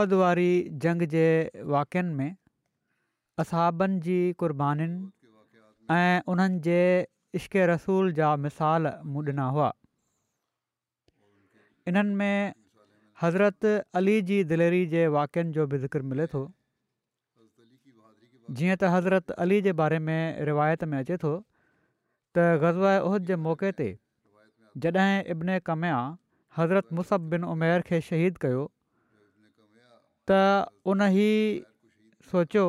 उहद वारी जंग जे वाक्यनि में असाबनि जी क़ुर्बानीुनि ऐं उन्हनि जे इश्क़ रसूल जा मिसाल मूं ॾिना हुआ इन्हनि में हज़रत अली जी दिलेरी जे वाक्यनि जो बि ज़िक्र मिले थो जीअं त हज़रत अली जे बारे में रिवायत में अचे थो त ग़ज़ उहद जे मौक़े ते जॾहिं इब्न कमिया हज़रत मुसब बिन उमेर खे शहीद कयो त उन ई सोचियो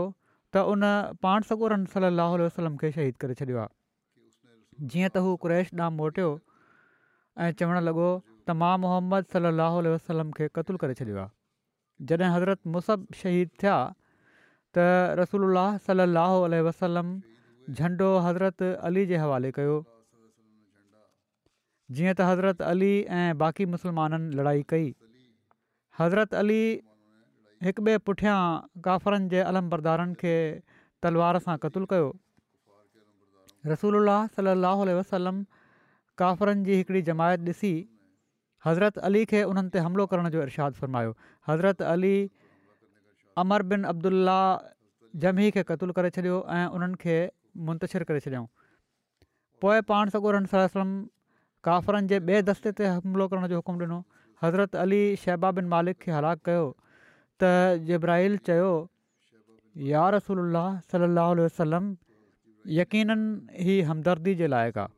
त उन पाण सगूरनि सलाहु वसलम खे शहीद करे छॾियो आहे जीअं त हू कु्रैश नाम मोटियो ऐं चवणु लॻो त मां मोहम्मद सलाहु वसलम खे क़तलु करे छॾियो आहे जॾहिं हज़रत मुसब शहीद थिया त रसूल सलाहु वसलम झंडो हज़रत अली जे हवाले कयो जीअं त हज़रत अली ऐं बाक़ी मुसलमाननि लड़ाई कई हज़रत अली हिक ॿिए पुठियां काफ़रनि जे अलम खे तलवार सां क़तलु कयो रसूल अलाह सलाहु वसलम काफ़रनि जी हिकिड़ी जमायत ॾिसी हज़रत अली खे उन्हनि ते हमिलो करण जो इरशादु फर्मायो हज़रत अली अमर बिन अब्दुल्ला जमी खे क़तलु करे छॾियो ऐं उन्हनि खे मुंतशिरु करे छॾियऊं पोइ पाण सगोरम काफ़रनि जे ॿिए दस्ते ते हमिलो करण जो हुकुमु ॾिनो हज़रत अली शहबा बिन मालिक खे हलाकु कयो त जेब्राहिल चयो या रसूल सलाहु वसलम यकीननि ई हमदर्दी जे लाइक़ु आहे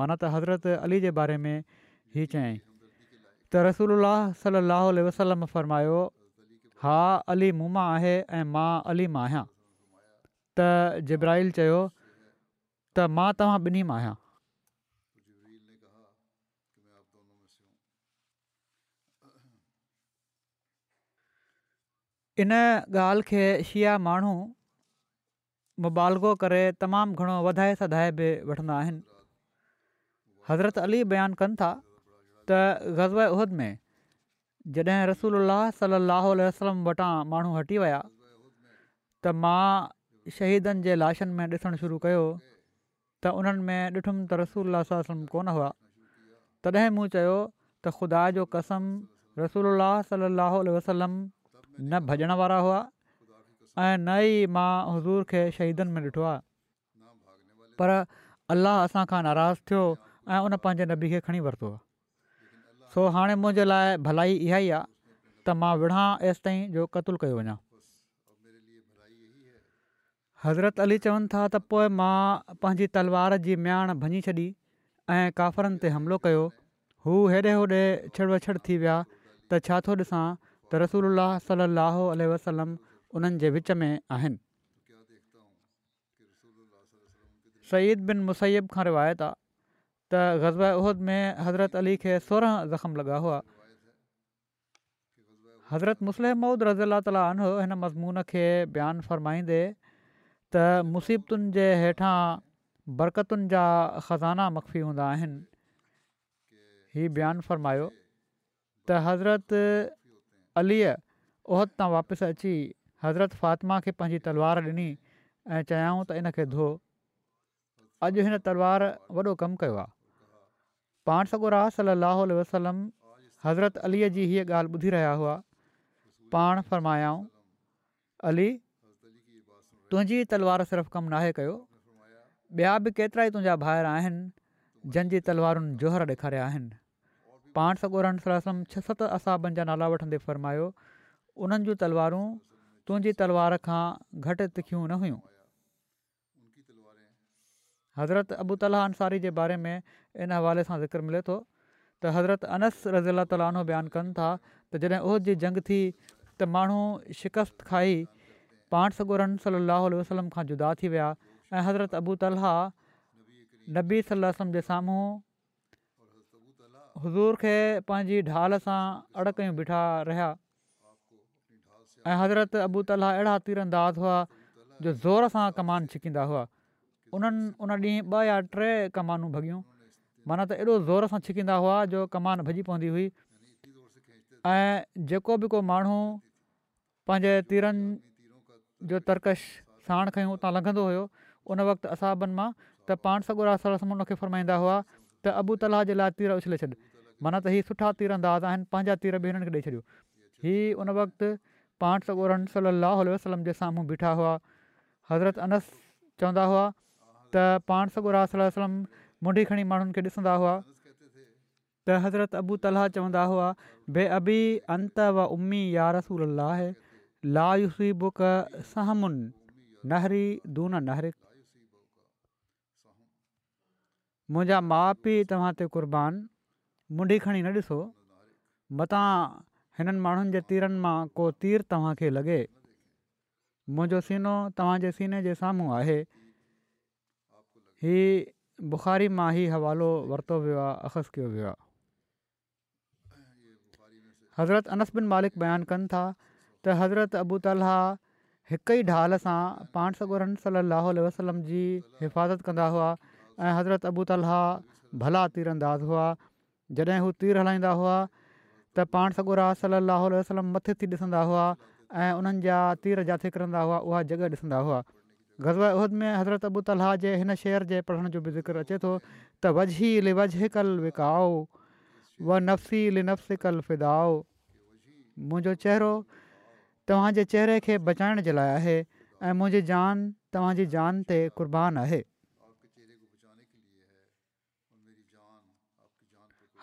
माना त हज़रत अली जे बारे में ई चयाईं त रसूल सलाहु वसलम फ़र्मायो हा अली मूं आहे ऐं मां अली मां आहियां त जेब्राहिल चयो त मां तव्हां ॿिन्ही मां आहियां इन ॻाल्हि खे शिया माण्हू मुबालगो करे तमामु घणो वधाए सधाए बि वठंदा हज़रत अली बयानु कनि था त ग़ज़ब उहिद में जॾहिं रसूल सल वसलम वटां माण्हू हटी विया त मां शहीदनि जे लाशनि में ॾिसणु शुरू कयो त उन्हनि में ॾिठुमि त वसलम कोन हुआ तॾहिं मूं चयो त ख़ुदा जो कसम रसोल सलाहु वसलम न भॼण वारा हुआ ऐं न ई मां हज़ूर खे शहीदनि में ॾिठो आहे पर अलाह असां खां नाराज़ु थियो ऐं उन पंहिंजे नबी खे खणी वरितो सो हाणे मुंहिंजे लाइ भलाई इहा ई आहे त मां विढ़ा एसि ताईं जो क़तलु कयो वञा हज़रत अली चवनि था त पोइ मां पंहिंजी तलवार जी म्याण भञी छॾी ऐं काफ़रनि ते हमिलो कयो हू हेॾे होॾे वछड़ थी त रसूल सलाहु अलसलम उन्हनि जे विच में आहिनि सईद बिन मुसैब खां रिवायत आहे त ग़ज़बा उहिद में हज़रत अली खे सोरहं ज़ख़्म लॻा हुआ हज़रत मुसलम मूद रज़ीला तालो हिन मज़मून खे बयानु फ़रमाईंदे त मुसीबतुनि जे हेठां बरक़तुनि जा ख़ज़ाना मखफ़ी हूंदा आहिनि हीउ बयानु फ़रमायो त हज़रत अलीअ ओहद तां वापसि अची हज़रत फ़ातिमा खे पंहिंजी तलवार ॾिनी ऐं चयाऊं त इनखे धोओ अॼु हिन तलवारु वॾो कमु कयो आहे पाण सगुरु सलाहु वसलम हज़रत अलीअ जी हीअ ॻाल्हि ॿुधी रहिया हुआ पाण फरमायाऊं अली तुंहिंजी तलवार सिर्फ़ु कमु नाहे कयो ॿिया बि केतिरा ई तुंहिंजा भाहिर आहिनि जंहिंजी तलवारुनि जोहर ॾेखारिया आहिनि पाण सगोरन सलम छह सत असाबनि जा नाला वठंदे फ़र्मायो उन्हनि जूं तलवारूं तुंहिंजी तलवार खां घटि तिखियूं न हुयूं हज़रत अबू तलहा अंसारी जे बारे में इन हवाले सां ज़िक्र मिले थो त हज़रत अनस रज़ील तालो बयानु कनि था त जॾहिं उहद जी जंग थी त माण्हू शिकस्त खाई पाण सॻोरम सलाहु वसलम खां जुदा थी विया ऐं हज़रत अबू तला नबी सलम जे साम्हूं हज़ूर खे पंहिंजी ढाल सां अड़कयूं बीठा रहिया ऐं हज़रत अबूता अहिड़ा तीर अंदाज़ हुआ जो ज़ोर सां कमान छिकींदा हुआ उन्हनि उन ॾींहुं ॿ या टे कमानू भॻियूं माना त एॾो ज़ोर सां छिकींदा हुआ जो कमान भॼी पवंदी हुई ऐं जेको बि को माण्हू पंहिंजे तीरनि जो तर्कश साण खयूं उतां लॻंदो हुयो उन वक़्तु असाबनि मां त पाण सॻुड़ा सर रस हुआ त अबू तलाह जे लाइ तीर उछले छॾ माना त हीअ सुठा तीर अंदाज़ आहिनि पंहिंजा तीर बि हिननि खे ॾेई छॾियो हीउ उन वक़्तु पाण सगोर साहु वसलम जे साम्हूं बीठा हुआ हज़रत अनस चवंदा हुआ त पाण सगोर वंडी खणी माण्हुनि खे ॾिसंदा हुआ त हज़रत अबू तला चवंदा हुआ बे अबी अंतमी या रसूल लायू सहमुन नहरी नहरे मुंहिंजा माउ पीउ तव्हां ते क़ुर्बान मुंडी खणी न ॾिसो मता हिननि माण्हुनि जे तीरनि मां को तीर तव्हांखे लॻे मुंहिंजो सीनो तव्हांजे सीने जे साम्हूं आहे ही बुख़ारी मां ई हवालो वरितो वियो आहे अख़ज़ कयो वियो हज़रत अनस बिन मालिक बयानु कनि था त हज़रत अबू ताला हिकु ई ढाल सां पाण सगुरन सली वसलम जी हिफ़ाज़त कंदा हुआ ऐं हज़रत अबू ताला भला तीर अंदाज़ हुआ जॾहिं हू तीर हलाईंदा हुआ त पाण सॻो रा मथे थी ॾिसंदा हुआ ऐं उन्हनि जा तीर जिथे किरंदा हुआ उहा जॻ ॾिसंदा हुआ गज़ में हज़रत अबू ताला जे हिन शहर जे पढ़ण जो बि ज़िक्र अचे थो तिकाओ व नफ़सी ले नफ़ि कल फिदा मुंहिंजो चहिरो तव्हांजे चहिरे खे बचाइण जे लाइ आहे ऐं मुंहिंजी जान तव्हांजी जान ते कुर्बान आहे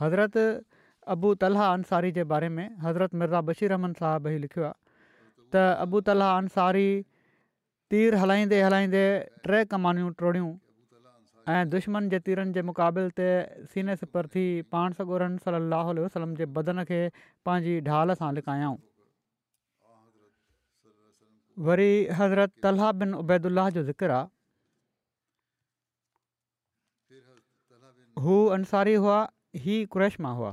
हज़रत अबू तला अंसारी जे बारे में हज़रत मिर्ज़ा बशीर अहमन साहब ई लिखियो आहे त अबू तला अंसारी तीर हलाईंदे हलाईंदे टे कमानियूं ट्रोड़ियूं ऐं दुश्मन जे तीरनि जे मुक़ाबले ते सीने सिपर थी पाण सॻोरन सलाहु वसलम जे बदन खे पंहिंजी ढाल सां लिकायऊं वरी हज़रत तलहा बिन बिनैदल जो ज़िक्र अंसारी हुआ हीअ कु्रैश मां हुआ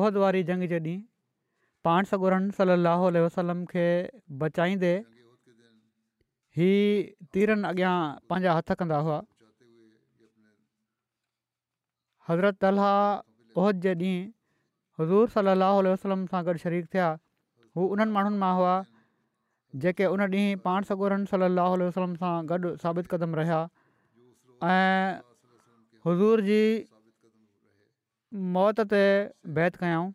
उहिद वारी जंग जे ॾींहुं पाण सॻोरन सलाह वसलम खे बचाईंदे हीअ तीरनि अॻियां पंहिंजा हथ कंदा हुआ हज़रत तलाह उहिद जे ॾींहुं हज़ूर सलाहु वसलम सां गॾु शरीक थिया हू उन्हनि माण्हुनि मां हुआ जेके उन ॾींहुं पाण सॻोरनि सलाह वसलम सां गॾु साबित क़दमु रहिया ऐं हज़ूर जी मौत ते बैत कयऊं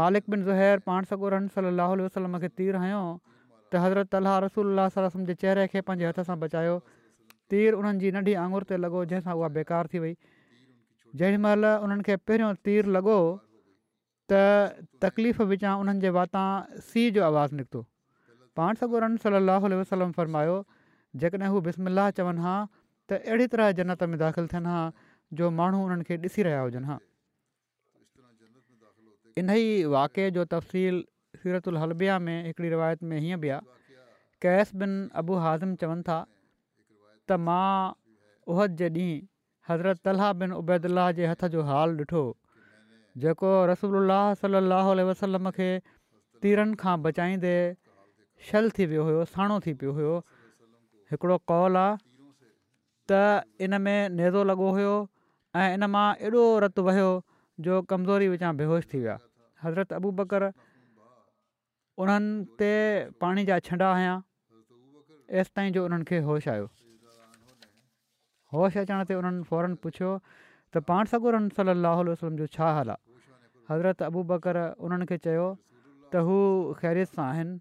मालिक बि ज़हर पाण सॻोरम सलाहु वसलम खे तीर हंयो त हज़रत अल रसूल अल जे चहिरे खे पंहिंजे हथ सां बचायो तीर उन्हनि जी नंढी आंगुर ते लॻो जंहिंसां उहा बेकार थी वई जेॾीमहिल उन्हनि खे पहिरियों तीर लॻो त तकलीफ़ विचां उन्हनि जे वाता सीउ जो आवाज़ु निकितो पाण सॻोरम सलाहु वसलम फ़रमायो जेकॾहिं हू बिस्म चवनि हा त अहिड़ी तरह जन्नत में दाख़िलु थियनि हा जो माण्हू उन्हनि खे ॾिसी रहिया हुजनि हा इन ई वाके जो तफ़सील सीरतुल हलभिया में हिकिड़ी रिवायत में हीअं बि आहे कैस बिन अबू हाज़िम चवनि था त मां उहद जे ॾींहुं हज़रत तलाह बिनैदल जे हथ जो हाल ॾिठो जेको रसोल सलाहु वसलम खे तीरनि खां बचाईंदे छल थी वियो हुयो साणो थी पियो हुयो हिकिड़ो कौल आहे त इन में नेदो लॻो हुयो ऐं इन मां एॾो रतु वियो जो कमज़ोरी विचां बेहोश थी विया हज़रत अबू बकर उन्हनि ते पाणी जा छंडा आहियां एसि ताईं जो उन्हनि खे होश आयो होश अचण ते उन्हनि फौरन पुछियो त पाण सगुरम सलाहु वलम जो छा हाल आहे हज़रत अबू ॿकर उन्हनि खे चयो त हू ख़ैरित सां आहिनि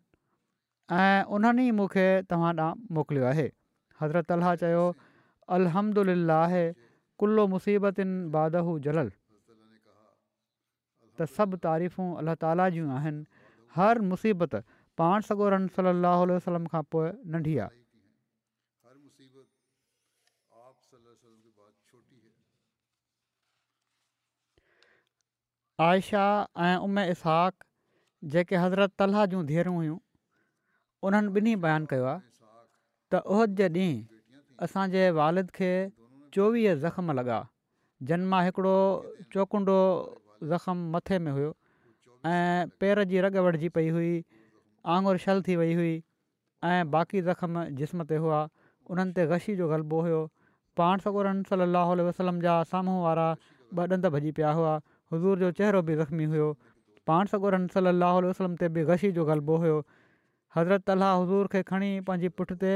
ऐं उन्हनि ई मूंखे तव्हां ॾांहुं मोकिलियो आहे हज़रत अलाह अलहमदिला आहे कुल्लो मुसीबतुनि त सभु तारीफ़ूं अल्ल्ह जूं आहिनि हर मुसीबत पाण सगोरनि सलाहु खां पोइ नंढी आहे आयशा ऐं उमे इसाक़ जेके हज़रत तलाह जूं धीअरूं हुयूं उन्हनि ॿिन्ही बयानु कयो आहे त उहद जे ॾींहुं असांजे वालिद खे चोवीह ज़ख़्म लॻा जिन मां हिकिड़ो चौकुंडो ज़ख़्म मथे में हुयो ऐं पेर जी रग वठिजी पई हुई आंगुरु छल थी वई हुई ऐं बाक़ी ज़ख़्म जिस्म ते हुआ उन्हनि ते गशी जो ग़लबो हुयो पाण सगोरम सलाहु वसलम जा साम्हूं वारा ॿ ॾंद भॼी पिया हुआ हज़ूर जो चहिरो बि ज़ख़्मी हुयो पाण सॻोरम सलाहु वसलम ते बि गशी जो ग़लबो हुयो हज़रत अलाह हुज़ूर खे खणी पंहिंजी पुठिते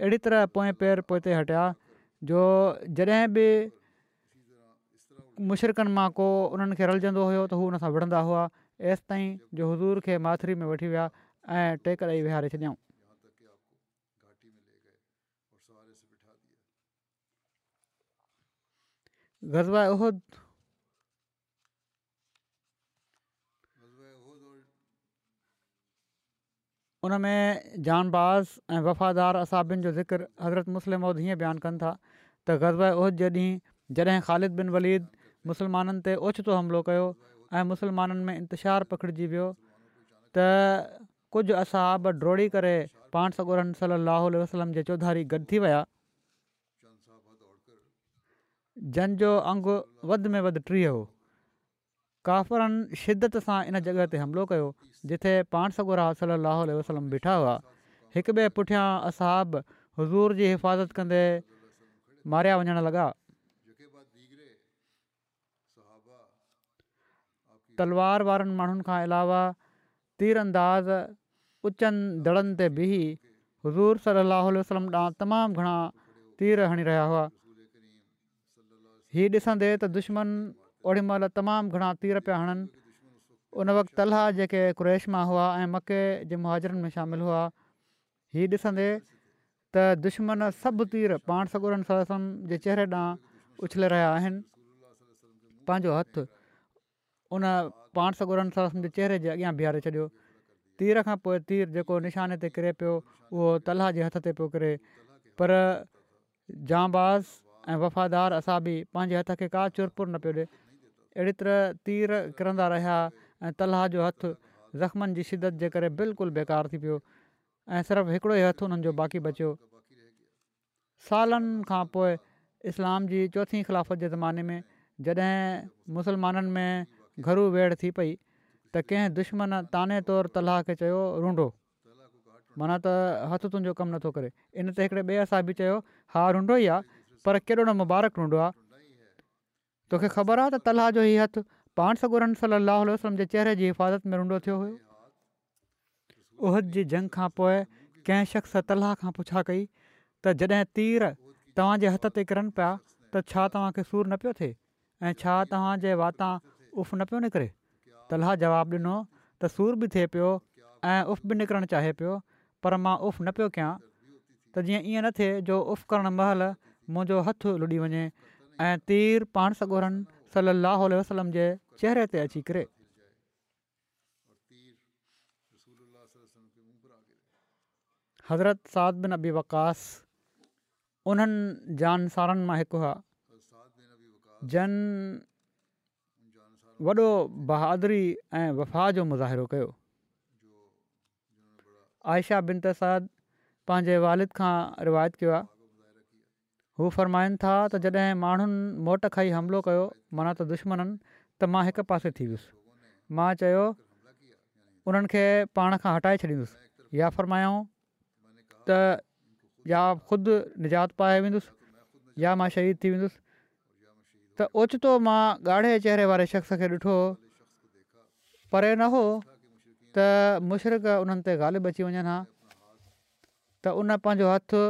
अहिड़ी तरह पोएं पेर पोइ ते हटिया जो जॾहिं बि मुशरकनि मां को उन्हनि खे रलजंदो हुयो त हू हुन सां विढ़ंदा हुआ हेसि ताईं जो हज़ूर खे माथिरी में वठी विया ऐं टेकर ई विहारे छॾियऊं गज़वा उन में जानबाज़ ऐं वफ़ादार असाबनि जो ज़िक्र हज़रत मुस्लिम उद हीअं बयानु कनि था त ग़ज़ब जे ॾींहुं जॾहिं ख़ालिद बिन वलीद मुसलमाननि ते ओचितो हमिलो कयो ऐं मुसलमाननि में इंतिशारु पकिड़िजी वियो त कुझु असाब ड्रोड़ी करे पाण सौ ओर सलाहु वसलम जे चौधारी गॾु थी विया जंहिंजो अंगु वधि में वधि टीह हो काफ़िरनि शिदत सां इन जॻह ते हमिलो कयो जिथे पाण सॻोरा सलाह वसलम बीठा हुआ हिकु ॿिए पुठियां असाब हज़ूर जी हिफ़ाज़त कंदे मारिया वञणु लॻा तलवार वारनि माण्हुनि खां अलावा तीर अंदाज़ उचनि दड़नि ते बीह ई हज़ूर सलाह वसलम ॾांहुं तमामु घणा तीर हणी रहिया हुआ हीउ ॾिसंदे त दुश्मन ओॾीमहिल तमामु घणा तीर पिया हणनि उन वक़्तु तलहा जेके क्रेश मां हुआ ऐं मके जे मुहाजरनि में शामिलु हुआ हीउ ॾिसंदे त दुश्मन सभु तीर पाण सॻोरनि सरसन जे चेहरे ॾांहुं उछले रहिया आहिनि पंहिंजो हथ उन पाण सॻोरनि सरसन जे चेहरे जे अॻियां बीहारे छॾियो तीर खां पोइ तीर जेको निशाने ते किरे पियो उहो तलाह जे हथ ते पियो किरे पर जांबाज़ ऐं वफ़ादार असां बि पंहिंजे हथ खे का चुरपुर न पियो ॾिए अहिड़ी तरह तीर किरंदा रहिया ऐं तलाह जो हथु ज़ख़्मनि जी शिदत जे करे बिल्कुलु बेकार थी पियो ऐं सिर्फ़ु हिकिड़ो ई हथ हुननि जो बाक़ी बचियो सालनि खां पोइ इस्लाम जी चौथीं ख़िलाफ़त जे ज़माने में जॾहिं मुसलमाननि में घरू वेड़ थी पई त कंहिं दुश्मन ताने तौरु तलाह खे चयो रुंडो माना त हथु तुंहिंजो कमु नथो करे इन ते हिकिड़े ॿिए असां बि चयो हा रुंडो ई आहे पर केॾो न मुबारक रुंडो आहे तोखे ख़बर आहे त अलाह जो हीउ हथु पाण सां गुरन सली अलाह वलम जे चहिरे जी हिफ़ाज़त में रुंडो थियो हुयो उहद जी जंग खां पोइ कंहिं शख़्स तलाह खां पुछा कई त जॾहिं तीर तव्हांजे हथ ते किरनि पिया त छा तव्हांखे सूरु न पियो थिए ऐं छा तव्हांजे वाता उफ़ न पियो निकिरे तलाह जवाबु ॾिनो त सूरु बि थिए पियो ऐं उफ़ बि निकिरणु चाहे पियो पर मां उफ़ न पियो कयां त जीअं ईअं न थिए जो उफ़ करणु महिल मुंहिंजो हथु लुॾी वञे ऐं तीर पाण सगोरनि सलाहु वसलम जे चहिरे ते अची करे हज़रत साद बिन अबी वकास उन्हनि जानसारनि मां हिकु हुआ जन वॾो बहादुरी ऐं वफ़ा जो मुज़ाहिरो कयो आयशा बिन तसाद पंहिंजे वालिद खां रिवायत कयो आहे हू फ़रमाइनि था त जॾहिं माण्हुनि मोट खाई हमिलो कयो माना त दुश्मननि त मां हिकु पासे थी वियुसि मां चयो उन्हनि खे पाण खां हटाए छॾींदुसि या फ़रमायो त या ख़ुदि निजात पाए वेंदुसि या मां शहीद थी वेंदुसि त ओचितो मां ॻाढ़े चहिरे वारे शख़्स खे ॾिठो परे न हो त मुशरक़ उन्हनि ते ॻाल्हि बची वञनि हा त उन पंहिंजो हथ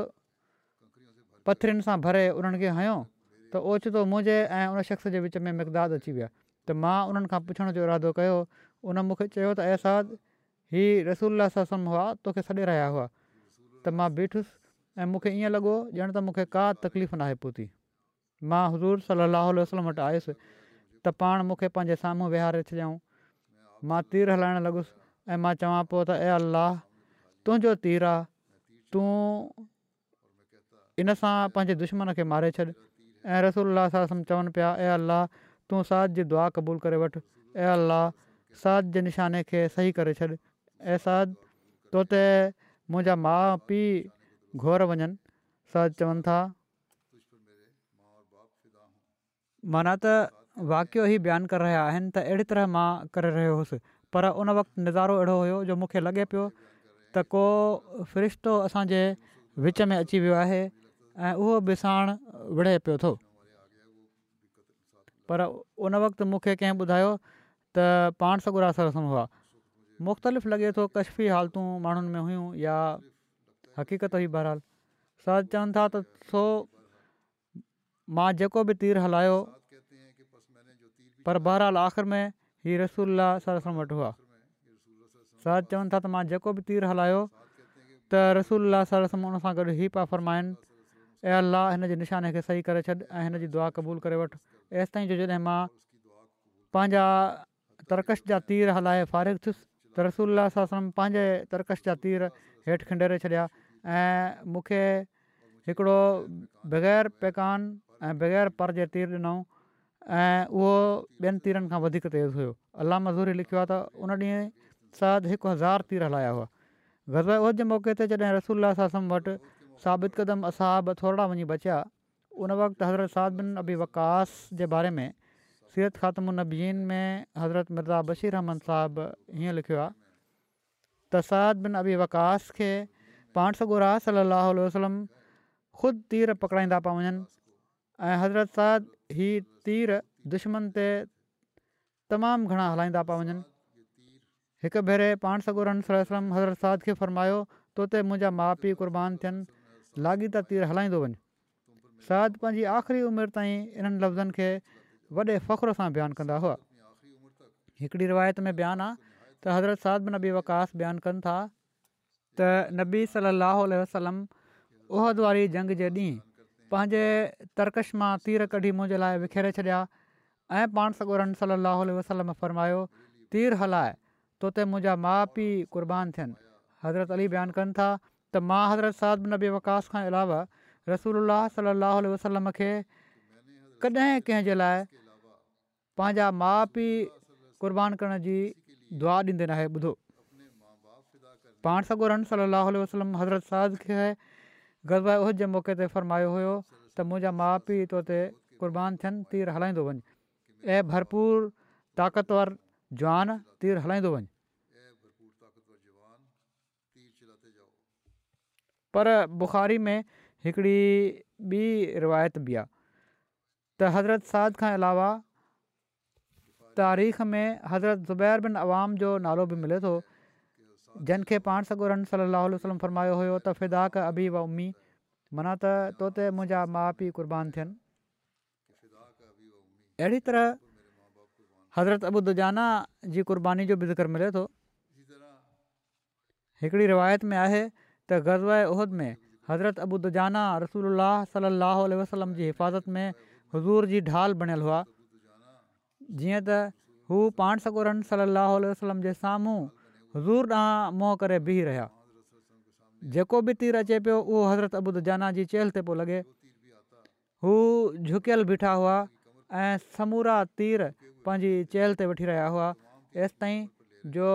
पथरियुनि सां भरे उन्हनि खे हयों त ओचितो मुंहिंजे ऐं उन शख़्स जे विच में मिकद अची विया त मां उन्हनि खां पुछण जो इरादो कयो उन मूंखे चयो त एहसाद ही रसूल ससम हुआ तोखे सॾे रहिया हुआ त मां ॿीठुसि ऐं मूंखे ईअं लॻो ॼण त मूंखे का तकलीफ़ नाहे पहुती मां हज़ूर सलाहु वटि आयुसि त पाण मूंखे पंहिंजे साम्हूं वेहारे छॾियऊं मां तीर हलाइणु लॻुसि ऐं मां चवां पियो त ए अलाह तुंहिंजो तीर आहे तूं इन सां पंहिंजे दुश्मन खे मारे छॾि ऐं रसोल्ला सां समुझ चवनि पिया ए अल्लाह तू साध जी दुआ क़बूलु करे वठि ए अलाह साध जे निशाने खे सही करे छॾु ऐं साध तो ते मुंहिंजा माउ पीउ घोर वञनि साध चवनि था माना त वाक़ियो ई बयानु करे रहिया आहिनि त अहिड़ी तरह मां करे रहियो हुउसि पर उन वक़्तु नज़ारो अहिड़ो हुयो जो मूंखे लॻे पियो त को फ़रिश्तो असांजे विच में अची वियो आहे ऐं उहो बिसाण विड़े पियो थो पर उन वक़्तु मूंखे कंहिं ॿुधायो त पाण सॻुड़ा सर रसम हुआ मुख़्तलिफ़ु लॻे थो कश्फी हालतूं माण्हुनि में हुयूं या हक़ीक़त हुई बहरहाल सर चवनि था त सो मां जेको बि तीर हलायो पर बहराल आख़िरि में ही रसुल्ला सर रसम वटि हुआ सरद चवनि था त मां जेको बि तीर हलायो त रसोल्ला सर उन सां गॾु ई पाफर मां ऐं अलाह हिन जे निशाने खे सही करे छॾु ऐं हिनजी दुआ क़बूलु करे वठि एसिताईं जो जॾहिं मां पंहिंजा तरकश जा तीर हलाए फ़ारिग थियुसि त रसूल सा सम पंहिंजे तर्कश जा तीर हेठि खंडेरे छॾिया ऐं मूंखे हिकिड़ो बग़ैर पैकान ऐं बग़ैर पर जे तीर ॾिनऊं ऐं उहो ॿियनि तीरनि खां वधीक तेज़ हुयो अलाह मज़ूरी लिखियो आहे त उन ॾींहुं शायदि हिकु हज़ार तीर हलाया हुआ गज़ब जे मौक़े ते जॾहिं रसूल वटि साबित क़दम असाब थोरा वञी बचिया उन वक़्तु हज़रत साद बिन अबी वकास जे बारे में सीरत ख़ात्म नबजीन में हज़रत मिर्ज़ा बशीर रहमान साहबु हीअं लिखियो आहे त बिन अबी वकास खे पाण सॻो सलाहु वसलम ख़ुदि तीर पकड़ाईंदा पिया वञनि हज़रत साध हीअ तीर दुश्मन ते तमामु घणा हलाईंदा पिया वञनि हिकु भेरे पाण सॻो हज़रत साध खे फ़रमायो त मुंहिंजा माउ पीउ क़ुर्बान थियनि लाॻीता तीर हलाईंदो वञु साद पंहिंजी आख़िरी उमिरि ताईं इन्हनि लफ़्ज़नि खे वॾे फ़ख्रु सां बयानु कंदा हुआ हिकिड़ी रिवायत में बयानु आहे त हज़रत साद बि नबी वकास बयानु कनि था त नबी सलाह वसलम उहद वारी जंग जे ॾींहुं पंहिंजे तर्कश मां तीर कढी मुंहिंजे लाइ विखेरे छॾिया ऐं पाण सॻो सलाहु वसलम फ़रमायो तीर हलाए तोते मुंहिंजा माउ पीउ कुर्बान थियनि हज़रत अली बयानु कनि था त मां हज़रत साध नबे वकास खां अलावा रसूल सलाहु वसलम खे कॾहिं कंहिंजे लाइ पंहिंजा माउ पीउ क़ुर्बान करण जी दुआ ॾींदे न आहे ॿुधो पाण सॻो सलाहु वसलम हज़रत साद खे गज़बा उहिद जे मौक़े ते फ़रमायो हुयो त मुंहिंजा माउ पीउ तो ते क़ुर्बान थियनि तीर हलाईंदो वञु ऐं भरपूर ताक़तवर जुआान तीरु हलाईंदो वञु पर बुख़ारी में हिकिड़ी ॿी रिवायत बि आहे त हज़रत साद खां अलावा तारीख़ में हज़रत ज़ुबैर عوام جو जो नालो बि मिले थो जंहिंखे पाण सॻु सलाहु اللہ علیہ फरमायो हुयो त फिदा का अबी व अम्मी माना त तो ते मुंहिंजा माउ पीउ क़ुर्बान थियनि अहिड़ी तरह हज़रत अबूदजाना जी क़ुर्बानी जो बि ज़िक्र मिले थो हिकिड़ी रिवायत में आहे त احد میں उहिद में हज़रत अबूद जाना रसूल सलाहु वसलम जी हिफ़ाज़त में हुज़ूर जी ढाल बणियलु हुआ जीअं त हू पाण सगोरनि सलाहु उल्ह वसलम जे साम्हूं हुज़ूर ॾांहुं मोह करे बिहु रहिया जेको बि तीर अचे पियो उहो हज़रत अबूद जाना जी चल् ते पियो लॻे हू झुकियलु बीठा हुआ ऐं समूरा तीर पंहिंजी चेल ते वठी रहिया हुआ एसिताईं जो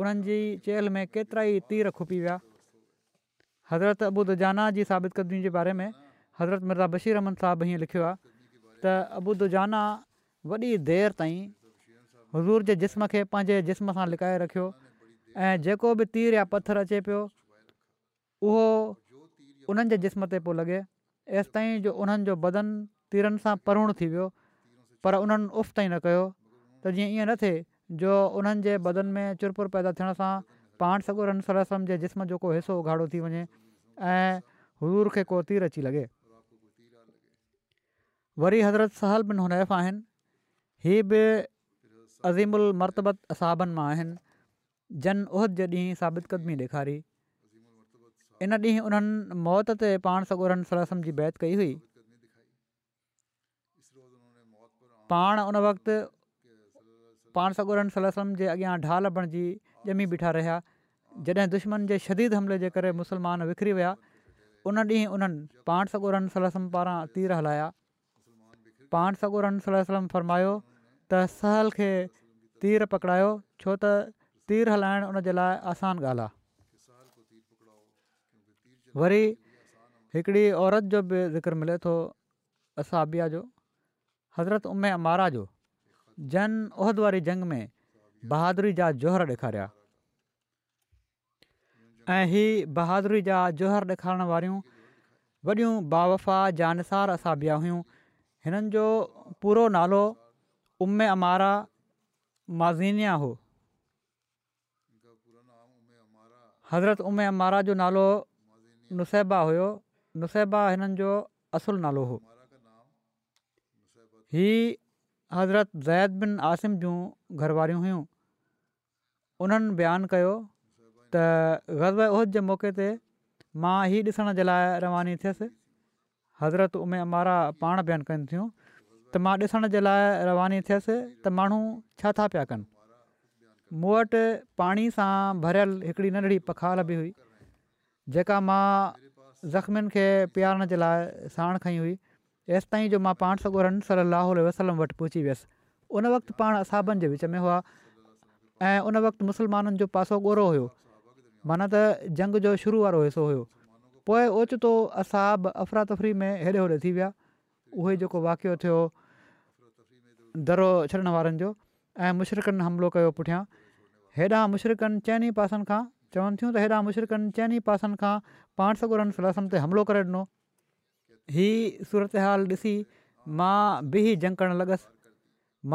उन्हनि जी में केतिरा ई तीर खुपी विया हज़रत अबूदु जाना जी साबितकदियुनि जे बारे में हज़रत मिर्ज़ा बशीर अहमद साहबु हीअं लिखियो आहे त अबू दुजाना वॾी देरि ताईं हुज़ूर जे जिस्म खे पंहिंजे जिस्म सां लिकाए रखियो ऐं जेको बि तीर या पथरु अचे पियो उहो उन्हनि जे जिस्म ते पियो लॻे एसि जो उन्हनि जो बदन तीरनि सां परूण थी वियो पर उन्हनि उफ़ ताईं न कयो त जीअं ईअं न थिए जो उन्हनि जे बदन में चुरपुर पैदा थियण सां पाण सगोरन सलसम जे जिस्म जो को हिसो उघाड़ो थी वञे ऐं हज़ूर खे को तीर अची लॻे वरी हज़रत सहल बि नौनैफ़ आहिनि हीअ बि अज़ीमुलम मरतबत असाबनि मां आहिनि जन उहद जे ॾींहुं साबित क़दमी ॾेखारी इन ॾींहुं उन्हनि मौत ते पाण सॻोरनि सलसम जी बैत कई हुई पाण उन वक़्तु पाण सॻोरनि जे अॻियां ढाल बणिजी ॼमी बीठा रहिया जॾहिं दुश्मन जे शदीद हमले जे करे मुस्लमान विकिरी विया उन ॾींहुं उन्हनि पाण सगुरन सलम पारां तीर हलाया पाण सगुरनि सलम फ़रमायो त सहल खे तीर पकड़ायो छो त तीर हलाइणु उनजे लाइ आसान ॻाल्हि आहे वरी हिकिड़ी औरत जो बि ज़िक्र मिले थो असाबिया जो हज़रत उम्मे मारा जो जैन उहिद वारी जंग में बहादुरी जा जोहर ॾेखारिया ऐं हीअ बहादुरी जा जोहर ॾेखारण वारियूं वॾियूं बा वफ़ा जानसार असां बि हुयूं हिननि जो पूरो नालो उमे अमारा माज़िना हो हज़रत उमे अमारा जो नालो नुसैबा हुयो नुसैबा हिननि जो असुलु नालो हुओ हीअ हज़रत ज़ैद बिन आसिम जूं घर हुयूं उन्हनि बयानु कयो त ग़ज़बद जे मौके ते मां ई ॾिसण जे लाइ रवानी थियसि हज़रत उमे अमारा पाण बयानु कनि थियूं त मां ॾिसण जे लाइ रवानी थियसि त माण्हू छा था पिया कनि मूं वटि पाणी सां हिकिड़ी नंढड़ी पखाल बि हुई जेका मां ज़ख़्मियुनि खे पीआरण जे लाइ साण खई हुई एसि ताईं जो मां पाण सॻोरनि वसलम वटि पहुची वियसि उन वक़्तु पाण असाबनि जे विच में हुआ ऐं उन वक़्तु मुसलमाननि जो पासो ॻोढ़ो हुयो माना त जंग जो शुरू वारो हिसो हुयो पोइ ओचितो असां बि अफ़रातफ़री में हेॾे होॾे थी विया उहे जेको वाक़ियो थियो दरो छॾण वारनि जो ऐं मुशरक़नि हमिलो कयो पुठियां हेॾां मुशरक़नि चइनि पासनि खां चवनि थियूं त हेॾा मुशरक़नि चइनि पासनि खां पाण सॻुड़नि सलासनि ते हमिलो करे ॾिनो हीअ सूरत हाल ॾिसी मां बि जंग करणु लॻसि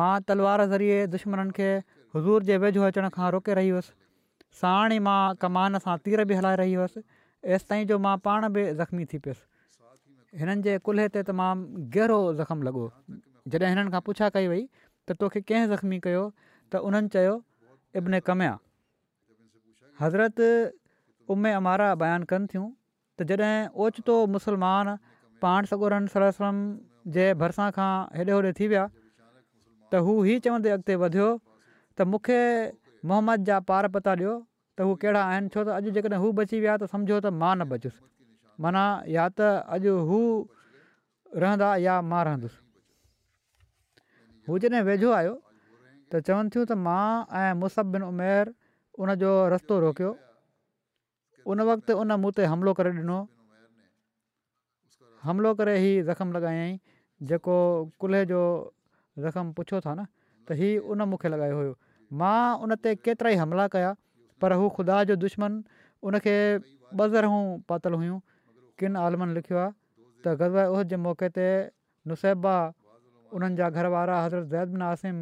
मां तलवार ज़रिए खे हज़ूर जे वेझो अचण खां रोके रही हुअसि साण ई मां कमान सां तीर बि हलाए रही हुअसि हेसि ताईं जो मां पाण बि ज़ख़्मी थी पियसि हिननि जे कुल्हे ते तमामु गहिरो ज़ख़्म लॻो जॾहिं हिननि खां पुछा कई वई त तोखे कंहिं ज़ख़्मी कयो त उन्हनि चयो इब्न कमया हज़रत उमे अमारा बयानु कनि थियूं त जॾहिं ओचितो मुसलमान पाण सगोरन सरसम सम जे भरिसां खां हेॾे होॾे थी विया त हू ई चवंदे अॻिते वधियो त मूंखे मोहम्मद जा पार पता ॾियो त हू कहिड़ा आहिनि छो त अॼु जेकॾहिं हू बची विया त सम्झो त मां न बचियुसि माना या त अॼु हू रहंदा या मां रहंदुसि हू जॾहिं वेझो आयो त चवनि थियूं त मां ऐं मुसबिन उमेर उन जो रस्तो रोकियो उन वक़्तु उन मूं ते हमिलो करे ॾिनो हमिलो करे हीउ ज़म लॻायाईं जेको कुल्हे जो ज़ख़्म पुछो था न त हीउ उन मूंखे लॻायो हुयो मां उन ते केतिरा ई हमला कया पर हू ख़ुदा जो दुश्मन उनखे ॿ ज़रू पातल हुयूं किन आलमनि लिखियो आहे त ग़वर उहद जे मौक़े ते नुसैबा उन्हनि जा घर वारा हज़रत ज़ैदबिन आसिम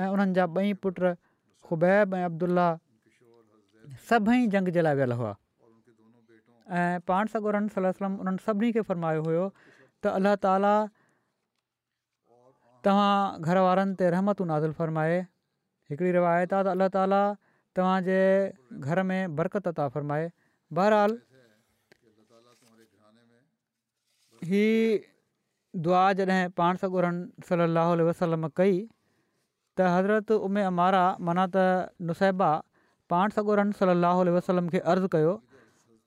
ऐं उन्हनि जा ॿई पुट खुबैब ऐं अब्दुला सभई जंग जे लाइ वियल हुआ ऐं पाण सॻो उन्हनि सभिनी खे फ़र्मायो हुयो त अलाह ताला तव्हां घर वारनि ते रहमतुनि नाज़ुल फ़रमाए हिकिड़ी रिवायत आहे त अल्ला ताला तव्हांजे घर में बरक़त त फ़र्माए बहरहालु हीअ दुआ जॾहिं पाण सॻोरनि सलाहु वसलम कई त हज़रत उमे अमारा माना त नुसहबा पाण सगोरनि सलाह वसलम खे अर्ज़ु कयो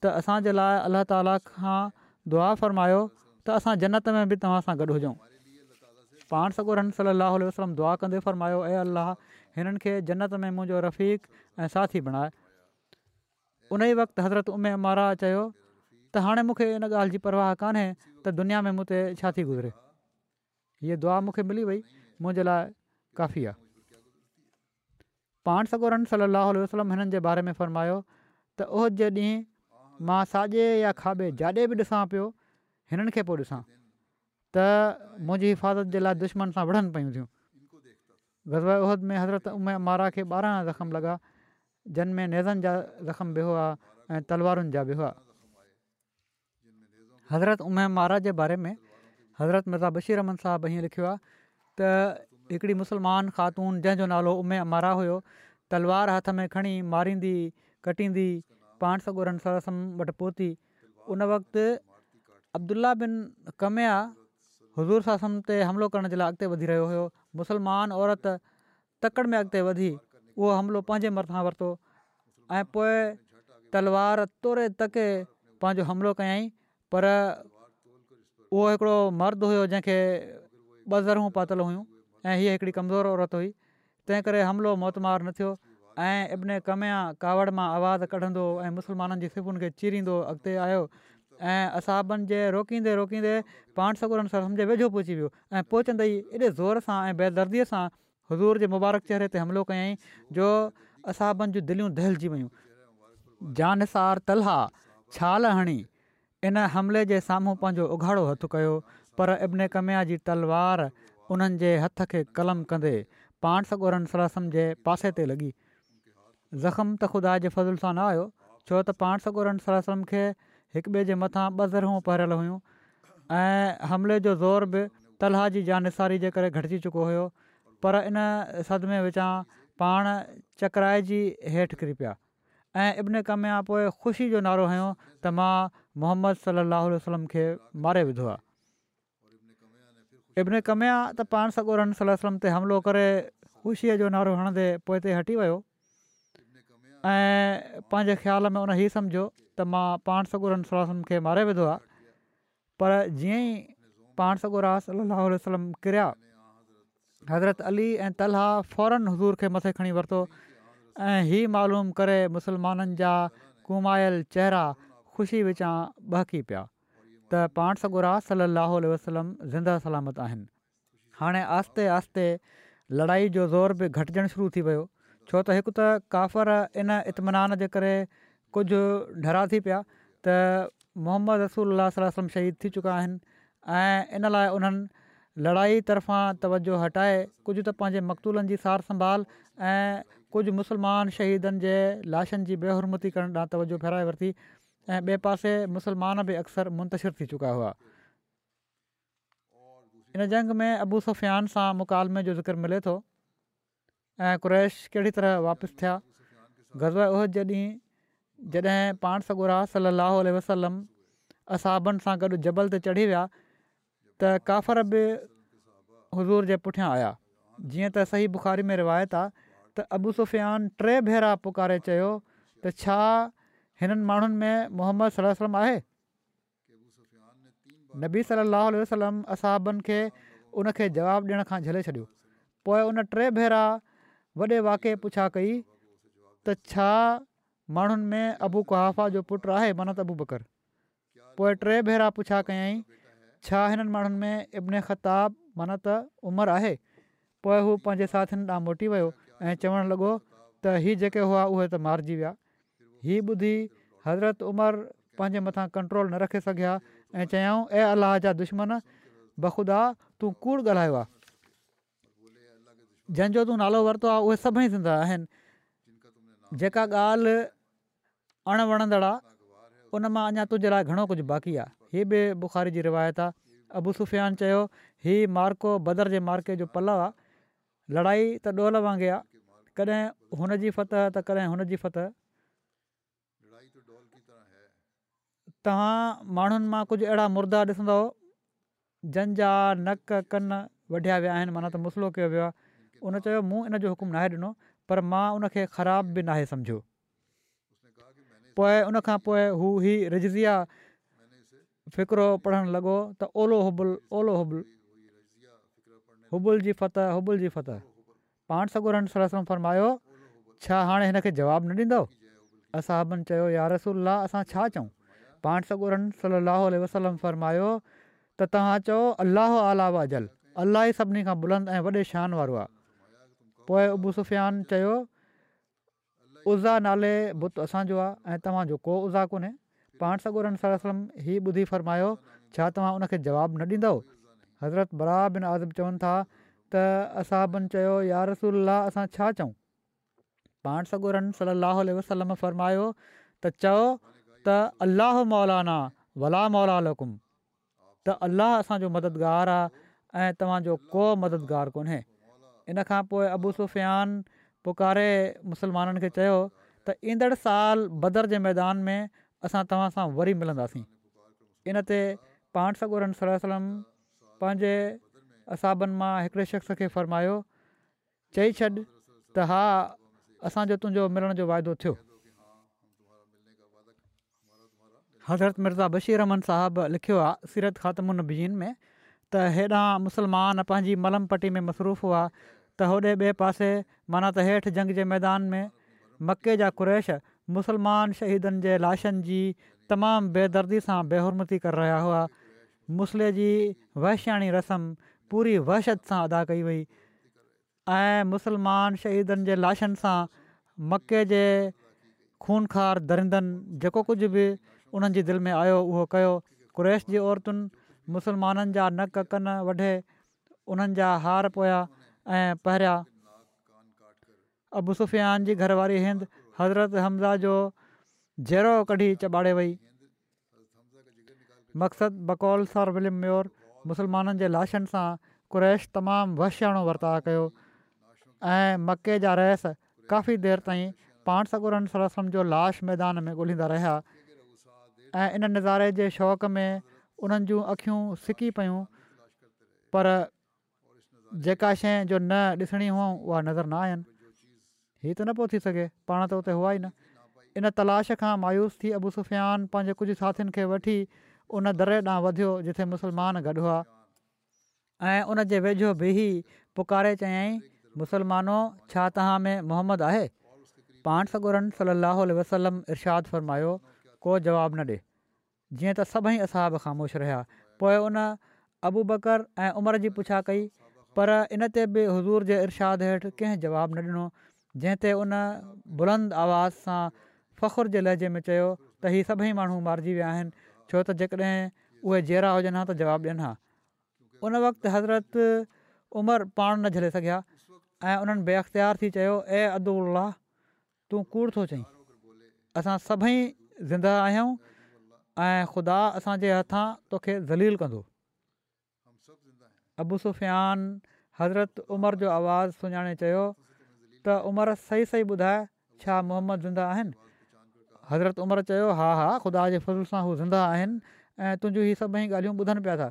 त असांजे लाइ अलाह ताला खां दुआ फ़र्मायो त असां जनत में बि तव्हां सां गॾु हुजऊं पाण सगोर रन सलाहु वसलम दुआ कंदे फ़रमायो ऐं अलाह हिननि खे जन्नत में मुंहिंजो रफ़ीक ऐं साथी बणाए उन ई वक़्तु हज़रत उमे अमारा चयो त हाणे मूंखे हिन ॻाल्हि जी परवाह कान्हे त दुनिया में मूं ते छा थी गुज़िरे हीअ दुआ मूंखे मिली वई मुंहिंजे लाइ काफ़ी आहे पाण सगोरम सलाह वसलम हिननि जे बारे में फ़र्मायो त उहो जे ॾींहुं मां साॼे या खाॿे जाॾे बि ॾिसां पियो हिननि खे पोइ त मुंहिंजी हिफ़ाज़त जे लाइ दुश्मन सां विढ़नि पियूं थियूं उहद में हज़रत उमे मारा खे ॿारहं ज़ख़्म लॻा जिन में नेज़नि जा ज़ख़्म बि हुआ ऐं तलवारुनि जा बि हुआ हज़रत उमे मारा जे बारे में हज़रत मर्ज़ा बशीरमन साहबु हीअं लिखियो आहे त हिकिड़ी मुस्लमान ख़ातून जंहिंजो नालो उमे उमारा हुयो तलवार हथ में खणी मारींदी कटींदी पाण सॻो सरसम वटि पहुती उन वक़्ति अब्दुल्ला बिन कमया हज़ूर सासन ते हमिलो करण जे लाइ अॻिते वधी रहियो हुयो मुसलमान औरत तकिड़ि में अॻिते वधी उहो हमिलो पंहिंजे मथां वरितो ऐं पोइ तलवार तोरे तके पंहिंजो हमिलो कयईं पर उहो हिकिड़ो मर्द हुयो जंहिंखे ॿ ज़रू पातल हुयूं ऐं हीअ हिकिड़ी कमज़ोर औरत हुई तंहिं करे हमिलो न थियो ऐं इब्न कमया कावड़ मां आवाज़ु कढंदो ऐं मुसलमाननि जी ख़िफुनि खे चीरींदो आयो ऐं असाबनि जे रोकींदे रोकींदे पाण सगोरनि सर सम वेझो पहुची वियो ऐं पोचंदे ई एॾे ज़ोर सां ऐं बेदर्दीअ सां हज़ूर जे मुबारक चहिरे ते हमिलो कयईं जो असाबनि जूं दिलियूं दहलिजी वियूं जानसार तलहा छाल हणी इन हमले जे साम्हूं पंहिंजो उघाड़ो हथु कयो पर इब्न कमिया जी तलवार उन्हनि हथ खे कलम कंदे पाण सगोरनि सर असम जे पासे ते लॻी ज़ख़्म त ख़ुदा जे फज़ल सां न आयो छो त पाण सगोरनि सर सम खे हिक ॿिए जे मथां ॿ ज़रूं पहिरियलु हुयूं ऐं हमिले जो ज़ोर बि तलाह जी जानसारी जे करे घटिजी चुको हुयो पर इन सदमे विचां पाण चक्राए जी हेठि किरी पिया ऐं इब्न कमिया पोइ ख़ुशी जो नारो हयो त मां मोहम्मद सलाहु वसलम खे मारे विधो आहे इब्न कमिया त पाण सगोरन रन सलम ते हमिलो करे ख़ुशीअ जो नारो हणंदे पोइ हटी वियो ऐं पंहिंजे ख़्याल में उन ई सम्झो त मां पाण सॻोरम खे मारे विधो आहे पर जीअं ई पाण सगुरास सलाहु वसलम किरिया हज़रत अली ऐं तलह फौरन हज़ूर खे मथे खणी वरितो ऐं हीअ मालूम करे मुसलमाननि जा कुमायल चेहरा ख़ुशी विचां बहकी पिया त पाण सॻु रास सलाहु वसलम ज़िंदा सलामत आहिनि हाणे आहिस्ते आहिस्ते लड़ाई जो ज़ोर बि घटिजणु शुरू थी वियो छो त हिकु त काफ़र इन इतमनान जे करे कुझु डरा थी पिया त मोहम्मद रसूल वसम शहीद थी चुका आहिनि इन लाइ उन्हनि लड़ाई तरफ़ां तवजो हटाए कुझु त पंहिंजे मक़तूलनि जी सार संभाल ऐं कुझु मुसलमान शहीदनि जे लाशनि जी बेहरमती करण ॾांहुं तवजो फेराए वरिती ऐं ॿिए पासे मुस्लमान बि अक्सर मुंतशिर थी चुका हुआ इन जंग में अबू सुफ़ियान सां मुकालमे जो ज़िक्र मिले थो ऐं कु्रैश कहिड़ी तरह वापसि थिया गज़ उहो जॾहिं जॾहिं पाण सॻुरा सलाहु उल्ह वसलम असाबनि सां गॾु जबल ते चढ़ी विया त काफ़र बि हज़ूर जे पुठियां आया जीअं त सही बुखारी में रिवायत आहे त अबू सुफ़ियान टे भेरा पुकारे चयो त छा हिननि माण्हुनि में मोहम्मद सलम आहे नबी सलाहु वसलम असाबनि खे उनखे जवाबु ॾियण खां झले छॾियो पोइ उन टे भेरा वॾे वाके पुछा कई त छा माण्हुनि में अबू कुहाफ़ा जो पुटु आहे मनत अबू बकर पोइ टे भेरा पुछा कयई छा हिननि माण्हुनि में इब्न ख़ताबु मनत उमरि आहे पोइ हू पंहिंजे साथियुनि ॾांहुं मोटी वियो ऐं चवणु लॻो त हीअ जेके हुआ उहे त मारिजी विया हीअ ॿुधी हज़रत उमिरि पंहिंजे मथां कंट्रोल न रखे सघिया ऐं चयाऊं ऐं अलाह जा दुश्मन बख़ुदा तूं कूड़ ॻाल्हायो आहे जंहिंजो तूं नालो वरितो आहे उहे सभई सिंध आहिनि जेका ॻाल्हि अणवणंदड़ उन मां अञा तुंहिंजे लाइ घणो कुझु बाक़ी आहे हीअ बि बुख़ारी जी रिवायत आहे अबू सुफियान चयो हीउ मार्को बदर जे मार्के जो पल आहे लड़ाई त ॾोल वांगुरु आहे कॾहिं हुन जी फतह त कॾहिं हुन जी फतह तव्हां माण्हुनि मां कुझु अहिड़ा मुर्दा ॾिसंदव जंहिंजा नक कन वढिया विया आहिनि माना त मुसलो कयो वियो आहे उन चयो मूं इन जो हुकुम नाहे ॾिनो पर मां उनखे ख़राब बि नाहे सम्झो पोइ उन खां पोइ हू ही रिजिया फ़िक्रो पढ़णु लॻो त ओलो हुबुल ओलो हुबुल हुबुल जी फत हुबुल जी फत पाण सगोरन सलो फरमायो छा हाणे हिनखे जवाबु न ॾींदो असबनि चयो यार रसूल असां छा चऊं पाण सॻो सली अलसलम फ़रमायो त तव्हां चयो अलाह आला वाजल अला ई सभिनी खां बुलंद ऐं वॾे शान वारो आहे पोइ उबू सुफ़ियान चयो उज़ा नाले बुत असांजो आहे ऐं तव्हांजो को उज़ा कोन्हे पाण सगोरन सलम ही ॿुधी फ़र्मायो छा तव्हां उनखे जवाबु न ॾींदव हज़रत बरा बिन आज़म चवनि था त असां बन चयो यार रसूल असां छा चऊं पाण सगोरन सलाहु फ़रमायो त चओ त अलाह मौलाना वला मौला लकुम त अलाह असांजो मददगारु आहे ऐं तव्हांजो को मददगारु कोन्हे इन खां पोइ अबू सुफ़ियान पुकारे मुसलमाननि खे चयो त ईंदड़ साल बदर जे मैदान में असां तव्हां सां वरी मिलंदासीं इन ते पाण सगुर सलम पंहिंजे असाबनि मां हिकिड़े शख़्स खे फ़र्मायो चई छॾ त हा असांजो तुंहिंजो मिलण जो वाइदो थियो हज़रत मिर्ज़ा बशीर बशीरमन साहबु लिखियो आहे सीरत ख़ात्मुन बिजीन में त हेॾा मुसलमान पंहिंजी मलमपट्टी में मसरूफ़ हुआ त होॾे ॿिए पासे माना त हेठि जंग जे मैदान में मके जा कुरेश मुसलमान शहीदनि जे लाशनि जी तमामु बेदर्दी सां बेहरमती करे रहिया हुआ मुसले जी वहश्य रस्म पूरी वहशत सां अदा कई वई ऐं मुसलमान शहीदनि जे लाशनि सां मके जे खूनखार दरिंदनि जेको कुझु बि उन्हनि जी दिलि में आयो उहो कयो कु्रेश जी औरतुनि मुसलमाननि जा नक कनि वढे उन्हनि जा हार पोया ऐं पहिरिया अबु सुफ़ियान जी घरवारी हिंद हज़रत हमज़ा जो जहिड़ो कढी चॿाड़े वई मक़सदु बकौल सर विलिम म्योर मुसलमाननि जे लाशनि सां कुरैश तमामु वशियाणो वर्ता कयो ऐं मके जा रहिस काफ़ी देरि ताईं पाण सगुरनि सरसम जो लाश मैदान में ॻोल्हींदा रहिया ऐं इन नज़ारे जे शौक़ में उन्हनि जूं अखियूं सिकी पियूं पर जेका शइ जो न ॾिसणी हुअऊं उहा नज़र न आयनि हीअ त न पियो थी सघे पाण त उते हुआ ई न इन तलाश खां मायूस थी अबू सुफ़ियान पंहिंजे कुझु साथियुनि खे वठी उन दर ॾांहुं वधियो जिथे मुसलमान गॾु हुआ ऐं उन जे वेझो बि पुकारे चयाईं मुसलमानो छा तव्हां में मोहम्मद आहे पाण सगुरनि सलाहु वसलम इरशाद फ़रमायो को जवाबु न ॾिए जीअं त सभई असाब ख़ामोश रहिया पोइ उन अबू बकर ऐं उमिरि जी पुछा कई पर इन ते बि हज़ूर जे इर्शाद हेठि कंहिं जवाबु न ॾिनो जंहिं ते उन बुलंद आवाज़ सां फ़ख़ुरु जे लहजे में चयो त ही सभई माण्हू मारिजी विया आहिनि छो त जेकॾहिं उहे जहिड़ा हुजनि हा त जवाबु ॾियनि हा उन वक़्तु हज़रत उमिरि पाण न झले सघिया ऐं उन्हनि बे थी चयो ए अदु तूं कूड़ थो चई असां सभई ज़िंदा आहियूं ऐं ख़ुदा असांजे हथां तोखे ज़लील कंदो अबू सुफ़ियान हज़रत उमर जो आवाज़ु सुञाणे चयो त उमिरि सही सही ॿुधाए छा मोहम्मद ज़िंदा आहिनि हज़रत उमिरि चयो हा हा ख़ुदा जे फज़ल सां हू ज़िंदा आहिनि ऐं तुहिंजियूं हीअ सभई ॻाल्हियूं ॿुधनि पिया था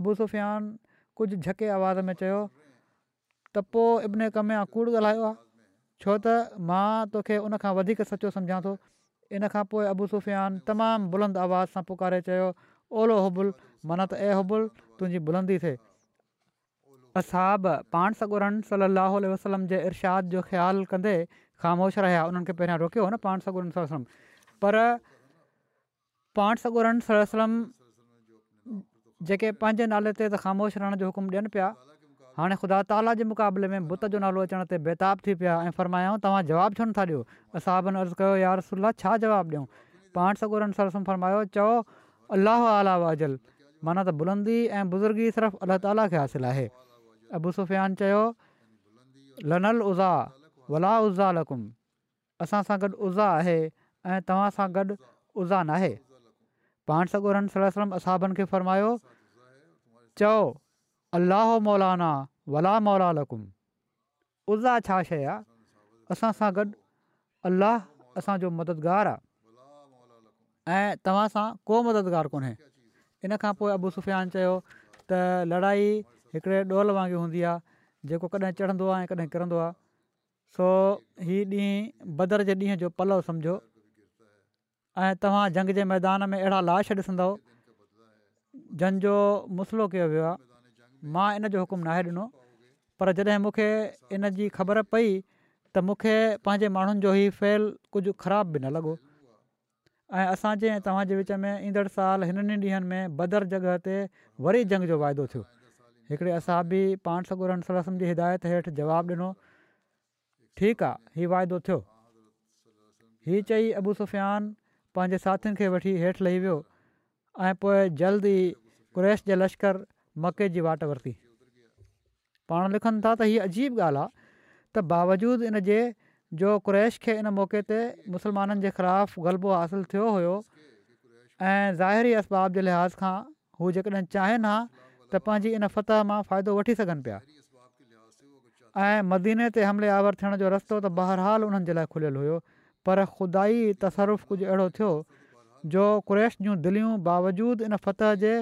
अबू सुफ़ियान कुझु झके आवाज़ में चयो त पोइ इबिन कमे कूड़ ॻाल्हायो आहे छो त मां तोखे उन खां वधीक सचो सम्झां थो इन खां पोइ सुफ़ियान तमामु बुलंद आवाज़ सां पुकारे ओलो हुबुल माना त अहिड़बुल तुंहिंजी बुलंदी थिए असाब पाण सगोरन सलाहु वसलम जे इरशाद जो ख़्यालु कंदे ख़ामोश रहिया उन्हनि खे पहिरियां रोकियो हो न पाण सगोरन सलम पर पाण सगोरन सलम जेके पंहिंजे नाले ते त ख़ामोश रहण जो हुकुमु ॾियनि पिया हाणे ख़ुदा ताला जे मुक़ाबले में बुत जो नालो अचण ते बेताब थी पिया ऐं फ़रमायाऊं तव्हां जवाबु छो नथा ॾियो असाबनि अर्ज़ु कयो यारसला छा जवाबु ॾियूं पाण सगोरनम फरमायो चओ अलाह आला वाजल माना त बुलंदी ऐं बुज़ुर्गी सिर्फ़ु अलाह ताला खे हासिलु आहे अबु सुफ़ियान चयो ललल उज़ा वला उज़ा लकुम असां सां गॾु उज़ा आहे ऐं तव्हां सां गॾु उज़ा नाहे पाण सगुरनि खे फ़र्मायो चयो अलाह मौलाना वला मौला लकुम उज़ा छा शइ आहे असां सां गॾु अलाह असांजो मददगारु आहे ऐं तव्हां सां को मददगारु कोन्हे इन खां पोइ अबू सुफ़ियान चयो त लड़ाई हिकिड़े डोल वांगुरु हूंदी आहे जेको कॾहिं चढ़ंदो आहे ऐं कॾहिं किरंदो आहे सो हीउ ॾींहुं बदर जे ॾींहं जो पलो सम्झो ऐं तव्हां झंग जे मैदान में अहिड़ा लाश ॾिसंदव जंहिंजो मसलो कयो वियो आहे मां इन जो हुकुम नाहे ॾिनो पर जॾहिं मूंखे इन जी ख़बर पई त मूंखे पंहिंजे माण्हुनि जो ई फहिल कुझु ख़राबु बि न लॻो ऐं असांजे ऐं तव्हांजे विच में ईंदड़ साल हिननि ॾींहंनि में बदर जॻह ते वरी जंग जो वाइदो थियो हिकिड़े असाबी बि पाण सलसम जी हिदायत हेठि जवाबु ॾिनो ठीकु आहे हीअ वाइदो थियो हीअ चई अबू सुफ़ियान पंहिंजे साथियुनि खे वठी हेठि लही वियो ऐं पोइ जल्द ई क्रेश जे लश्कर मके जी वाट वरिती पाण लिखनि था त हीअ अजीब ॻाल्हि आहे त बावजूदु जो क़्रैश खे इन मौक़े ते मुसलमाननि जे ख़िलाफ़ु ग़लबो हासिलु थियो हुयो ऐं ज़ाहिरी असबाब जे लिहाज़ खां हू जेकॾहिं चाहिनि हा त पंहिंजी इन फतह मां फ़ाइदो वठी सघनि पिया ऐं मदीने ते हमले आवर थियण जो रस्तो त बहरहाल उन्हनि जे लाइ खुलियलु हुयो पर ख़ुदाई तसरुफ़ु कुझु अहिड़ो थियो जो क़रैश जूं दिलियूं बावजूदि इन फतह जे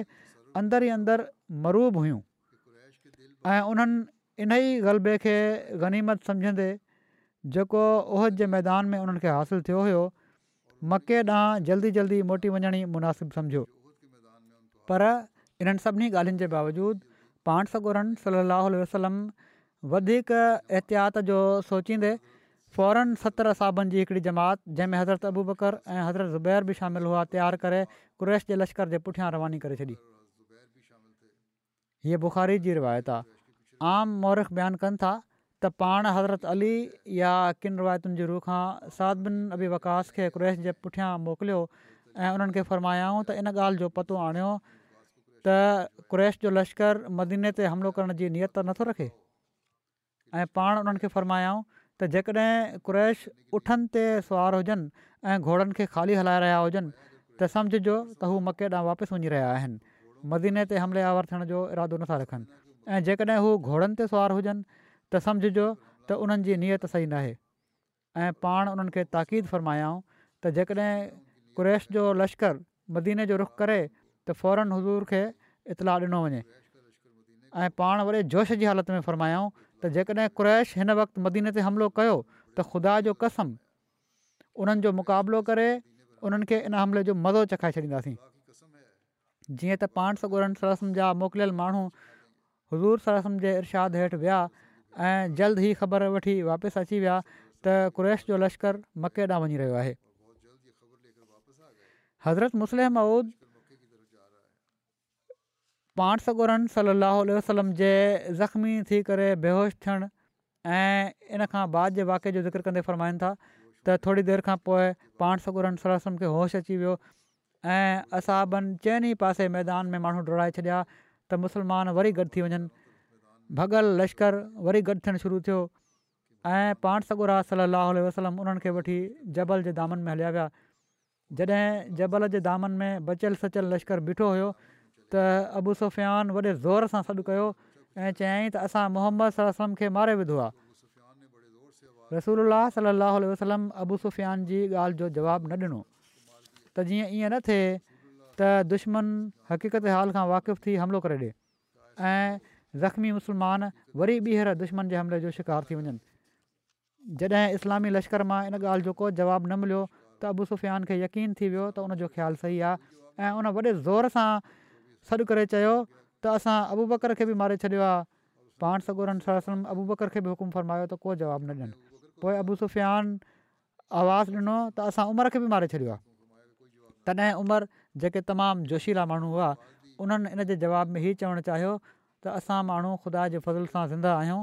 अंदर ई अंदरु मरूब हुयूं ऐं उन्हनि इन ई ग़लबे खे ग़नीमत सम्झंदे जेको उहिद जे मैदान में उन्हनि खे हासिलु थियो हुयो मके ॾांहुं जल्दी जल्दी मोटी वञण ई मुनासिबु सम्झो पर इन्हनि सभिनी ॻाल्हियुनि जे बावजूदि पाण सगुरनि सलाहु वसलम वधीक एहतियात जो सोचींदे फ़ौरन सतरि असाबनि जी हिकिड़ी जमात जंहिंमें हज़रत अबूबकर ऐं हज़रत ज़ुबैर बि शामिलु हुआ तयारु करे क्रैश जे लश्कर जे पुठियां रवानी करे छॾी हीअ बुख़ारी जी रिवायत आहे आम मौरख बयानु कनि था त पाण हज़रत अली या किन रिवायतुनि जी रूह खां बिन अबी वकास खे क़्रेश जे पुठियां मोकिलियो ऐं उन्हनि खे फ़रमायाऊं त इन ॻाल्हि जो पतो आणियो त क्रैश जो लश्कर मदीने ते हमिलो करण जी नियत त नथो रखे ऐं पाण उन्हनि खे फ़रमायाऊं त जेकॾहिं कुरैश उठनि ते सवार हुजनि ऐं घोड़नि खे ख़ाली हलाए रहिया हुजनि त समुझ जो त हू मके ॾांहुं वापसि वञी रहिया आहिनि मदीने ते हमलेवर थियण जो इरादो नथा रखनि ऐं जेकॾहिं हू घोड़नि ते सवार हुजनि त समुझ जो त उन्हनि जी नियत सही न आहे ऐं पाण उन्हनि खे ताक़ीद फ़रमायाऊं त जेकॾहिं कुरैश जो लश्कर मदीने जो रुख करे त फ़ौरन हज़ूर खे इतलाउ ॾिनो वञे ऐं पाण वरी जोश जी हालति में फ़र्मायाऊं त जेकॾहिं कुरैश हिन वक़्तु मदीने ते हमिलो कयो त ख़ुदा जो कसम उन्हनि जो मुक़ाबिलो करे उन्हनि इन हमले जो मज़ो चखाए छॾींदासीं जीअं त पाण सरसम जा मोकिलियल माण्हू हज़ूर सरसम जे इर्शाद हेठि विया ऐं जल्द ही ख़बर वठी वापसि अची विया त कुरैश जो लश्कर मके ॾांहुं वञी रहियो आहे हज़रत मुस्लिम मऊद पाण सगुरन सलाहु वसलम जे ज़ख़्मी थी करे बेहोश थियणु इन खां बाद जे वाक़िअ जो ज़िक्र कंदे फ़रमाइनि था त थोरी देरि खां पोइ पाण सलम सलो होश अची वियो ऐं असांबनि चइनि पासे मैदान में माण्हू डोड़ाए छॾिया त मुसलमान वरी गॾु थी वञनि भॻल लश्कर वरी गॾु थियणु शुरू थियो ऐं पाण सगुरा सलाहु वसलम उन्हनि खे वठी जबल जे दामन में हलिया विया जॾहिं जबल जे दामन में बचियलु सचियलु लश्कर बीठो हुयो त सुफ़ियान वॾे ज़ोर सां सॾु कयो ऐं चयईं त असां मोहम्मद सलम वलम खे मारे विधो आहे रसूल सलाहु उल्ह वसलम अबू सुफ़ियान जी ॻाल्हि जो जवाबु न ॾिनो त जीअं ईअं न थिए त दुश्मन हक़ीक़त हाल खां वाक़िफ़ु थी हमिलो करे ॾिए ऐं ज़ख़्मी मुस्लमान वरी ॿीहर दुश्मन जे हमले जो शिकार थी वञनि जॾहिं इस्लामी लश्कर मां इन ॻाल्हि जो को जवाबु न मिलियो त अबू सुफ़ियान खे यकीन थी वियो त उनजो ख़्यालु सही आहे ऐं उन वॾे ज़ोर सां सॾु करे चयो त असां अबु बकर खे बि मारे छॾियो आहे पाण सगुरनि अबू बकर खे बि हुकुमु फरमायो त को जवाबु न ॾियनि पोइ अबू सुफ़ियान आवाज़ु ॾिनो त असां उमिरि खे बि मारे छॾियो आहे तॾहिं उमिरि जेके तमामु जोशीला माण्हू हुआ उन्हनि इन जे जवाब में हीउ चवणु चाहियो त असां माण्हू ख़ुदा जे फज़ल सां ज़िंदा आहियूं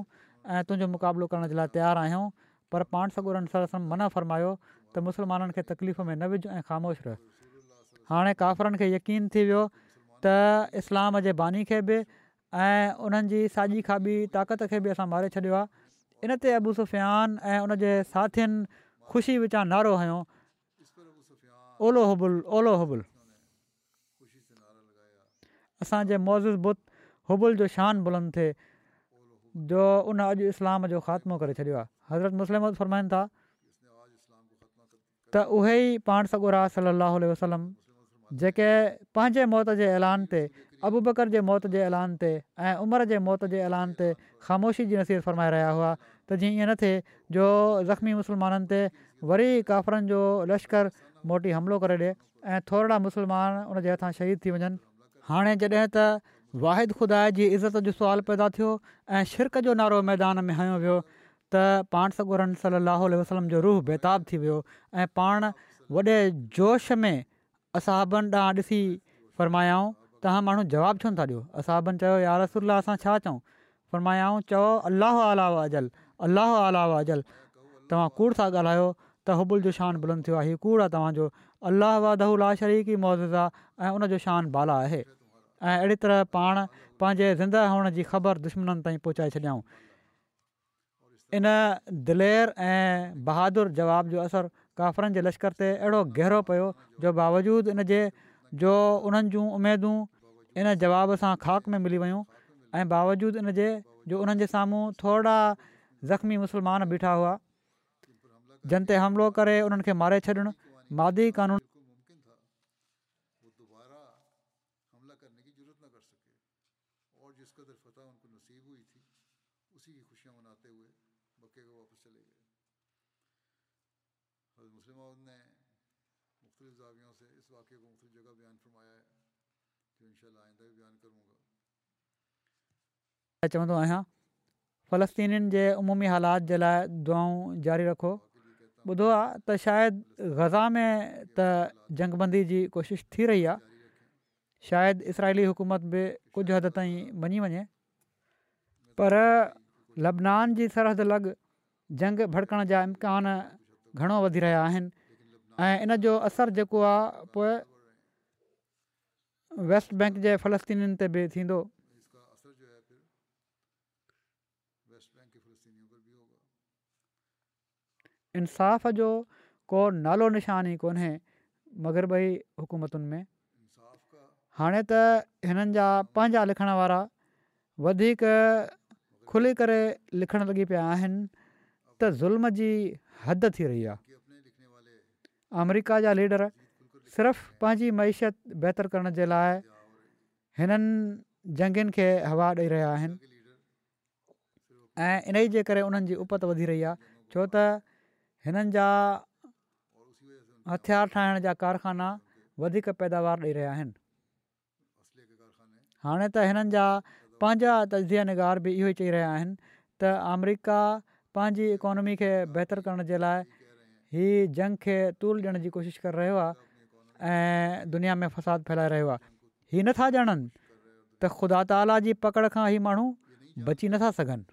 ऐं तुंहिंजो मुक़ाबिलो करण जे लाइ तयारु आहियूं पर पाण सगुरनि सर सना फ़र्मायो त मुसलमाननि खे तकलीफ़ में न विझु ऐं ख़ामोश रह हाणे काफ़रनि खे यकीन थी वियो त इस्लाम जे बानी खे बि ऐं उन्हनि जी साॼी खाॿी ताक़त खे बि असां मारे छॾियो इन ते सुफ़ियान ऐं उन जे साथियुनि ख़ुशी विचां नारो हुयोबु असांजे मौज बुत हुबुल जो शान बुलंद थिए जो उन अॼु इस्लाम जो ख़ात्मो करे छॾियो आहे हज़रत मुस्लिम फ़रमाइनि था त उहे ई पाण सगुरा सली वसलम जेके पंहिंजे मौत जे ऐलान ते बकर जे मौत जे ऐलान ते ऐं उमिरि जे मौत जे ऐलान ते ख़ामोशी जी नसीहत फ़रमाए रहिया हुआ त जीअं ईअं न थिए जो ज़ख़्मी मुसलमाननि ते वरी काफ़रनि जो लश्कर मोटी हमिलो करे ॾिए ऐं थोरा मुसलमान उनजे हथां शहीद थी वञनि हाणे जॾहिं त वाहिद ख़ुदा जी इज़त जो सुवाल पैदा थियो ऐं शिरक जो नारो मैदान में हयो वियो त पाण सगुरन सली अलाह वसलम जो रूह बेताब थी वियो ऐं पाण वॾे जोश में असाबनि ॾांहुं ॾिसी फ़रमायाऊं तव्हां माण्हू जवाबु छो न था ॾियो असाबनि चयो यारसला असां छा चऊं फ़र्मायाऊं चयो अलाह आला वाजल अलाह आला अजल तव्हां कूड़ सां ॻाल्हायो त हुबूल जो शान बुलंद थियो आहे हीउ कूड़ आहे तव्हांजो अलाह वा शरीक़ी मौज़िदा ऐं उनजो शान बाला आहे ऐं अहिड़ी तरह पाण पंहिंजे ज़िंदा हुअण जी ख़बर दुश्मननि ताईं पहुचाए छॾियाऊं इन दिलेर ऐं बहादुर जवाब जो असरु काफ़रनि जे लश्कर ते अहिड़ो गहिरो पियो जो बावजूदु इन जे जो उन्हनि जूं उमेदूं इन जवाब सां ख़ाक में मिली वियूं ऐं बावजूदु इन जे जो उन्हनि जे साम्हूं थोरा ज़ख़्मी मुस्लमान बीठा हुआ जंहिं ते हमिलो करे उन्हनि मारे छॾियणु मादी कानून चवंदो आहियां फ़लस्तीनीनि जे हालात जे लाइ दुआऊं जारी रखो ॿुधो आहे त शायदि ग़ज़ा में त जंगबंदी जी कोशिशि थी रही आहे शायदि इसराइली हुकूमत बि कुझु हद ताईं मञी वञे पर लबनान जी सरहद लॻ जंग भड़कण जा इम्कान घणो वधी रहिया आहिनि ऐं इन जो असरु जेको आहे पोइ वेस्ट बैंक जे फ़लस्तीनीनि ते बि थींदो इंसाफ़ जो को नालो निशान ई कोन्हे मगरबई हुकूमतुनि में हाणे त हिननि जा पंहिंजा लिखण वारा वधीक खुली करे लिखणु लॻी पिया आहिनि त ज़ुल्म जी हद थी रही आहे अमेरिका जा लीडर सिर्फ़ु पंहिंजी महिशत बहितरु करण जे लाइ हिननि जंगनि खे हवा ॾेई रहिया आहिनि ऐं इन ई जे करे उन्हनि जी उपति वधी रही आहे छो त हिननि जा हथियार ठाहिण जा कारखाना वधीक पैदावार ॾेई रहिया आहिनि हाणे त हिननि जा पंहिंजा तज़िया निगार बि इहो ई चई रहिया आहिनि त अमेरिका पंहिंजी इकोनॉमी खे बहितरु करण जे लाइ हीअ जंग खे तूल ॾियण जी कोशिशि करे रहियो आहे ऐं दुनिया में फ़साद फैलाए रहियो आहे हीअ नथा ॼाणनि त ख़ुदा ताला जी पकड़ खां ई माण्हू बची नथा सघनि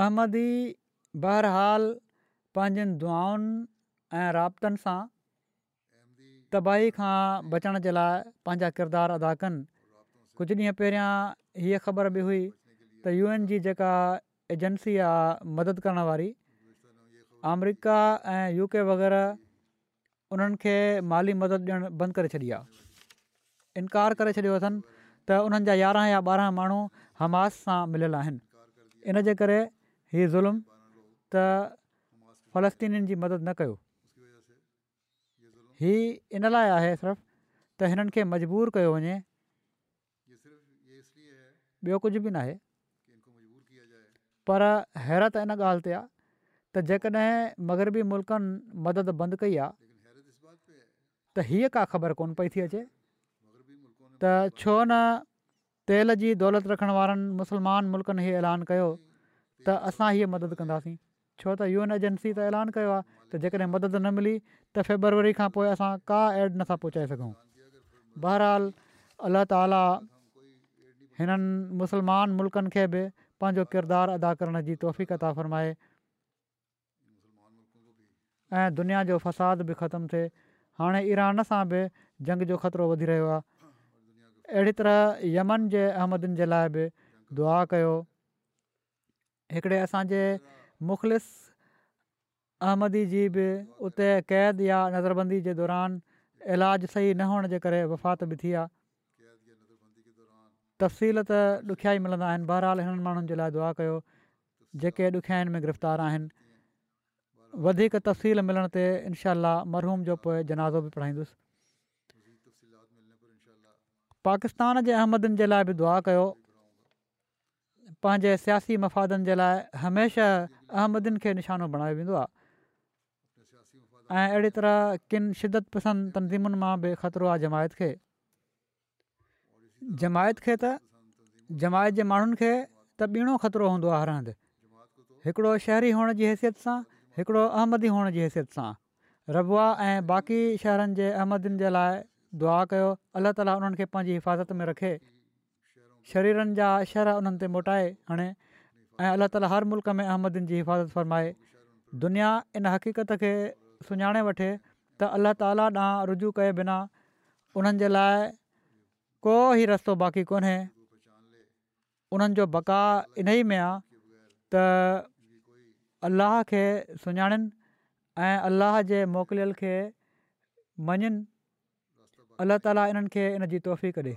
अहमदी बहरहाल पंहिंजनि दुआनि ऐं राबतनि सां तबाही खां बचण जे लाइ पंहिंजा किरदार अदा कनि कुझु ॾींहं पहिरियां हीअ ख़बर बि हुई त यू एन जी जेका एजंसी आहे मदद करण वारी अमरिका ऐं यू के वग़ैरह उन्हनि खे माली मदद ॾियणु बंदि करे छॾी आहे इनकार करे छॾियो अथनि त उन्हनि जा यारहं या ॿारहं माण्हू हमास सां मिलियल आहिनि हीअ ज़ुल्म त फ़लस्तीनीनि जी मदद न कयो हीअ इन लाइ आहे सिर्फ़ु त हिननि खे मजबूर कयो वञे कुझु बि न आहे पर हैरत इन ॻाल्हि ते आहे त जेकॾहिं मगरबी मुल्कनि मदद बंदि कई आहे त हीअ का ख़बर कोन पई थी अचे त छो न तेल जी दौलत रखण वारनि मुस्लमान मुल्कनि ऐलान कयो त असां हीअ मदद कंदासीं छो त यू एन एजेंसी त ऐलान कयो आहे त जेकॾहिं मदद न मिली त फेबरवरी खां पोइ असां का एड नथा पहुचाए सघूं बहरहाल अलाह ताला हिननि मुस्लमान मुल्कनि खे बि पंहिंजो किरदारु अदा करण जी तोहफ़ी कता फ़रमाए ऐं दुनिया जो फ़साद बि ख़तमु थिए हाणे ईरान सां बि जंग जो ख़तरो वधी रहियो आहे अहिड़ी तरह यमन जे अहमदनि जे लाइ बि दुआ कयो हिकिड़े असांजे मुख़लिस अहमदी जी बि उते क़ैद या नज़रबंदी जे दौरान इलाजु सही न हुअण जे करे वफ़ात बि थी आहे तफ़सील त ॾुखिया ई मिलंदा आहिनि बहरहाल हिननि माण्हुनि जे लाइ दुआ कयो जेके ॾुखियाईनि में गिरफ़्तार आहिनि वधीक तफ़सील मिलण ते इनशा मरहूम जो पोइ जनाज़ो बि पढ़ाईंदुसि पाकिस्तान जे अहमदनि जे लाइ बि दुआ कयो पंहिंजे सियासी मफ़ादनि जे लाइ हमेशह अहमदिन खे निशानो बणायो वेंदो आहे ऐं तरह किन शिदत पसंदि तनज़ीमुनि मां बि ख़तरो आहे जमायत खे जमायत खे त जमायत जे माण्हुनि खे त ॿीणो ख़तरो हूंदो आहे हर हंधि हिकिड़ो शहरी हुअण जी हैसियत सां हिकिड़ो अहमदी हुअण जी हैसियत सां रबुआ ऐं बाक़ी शहरनि जे अहमदिन जे लाइ दुआ कयो अलाह ताली उन्हनि खे हिफ़ाज़त में रखे शरीरनि जा शर उन्हनि ते मोटाए हणे ऐं अलाह تعالی हर मुल्क में अहमदनि जी हिफ़ाज़त फ़रमाए दुनिया इन हक़ीक़त खे सुञाणे वठे त अलाह ताला ॾांहुं रुजू कय बिना उन्हनि जे लाइ को ई रस्तो बाक़ी कोन्हे उन्हनि जो बका इन ई में आहे त अल्लाह खे सुञाणनि ऐं अलाह जे मोकिलियल खे मञनि अलाह ताला इन्हनि खे तोहफ़ी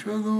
أشهد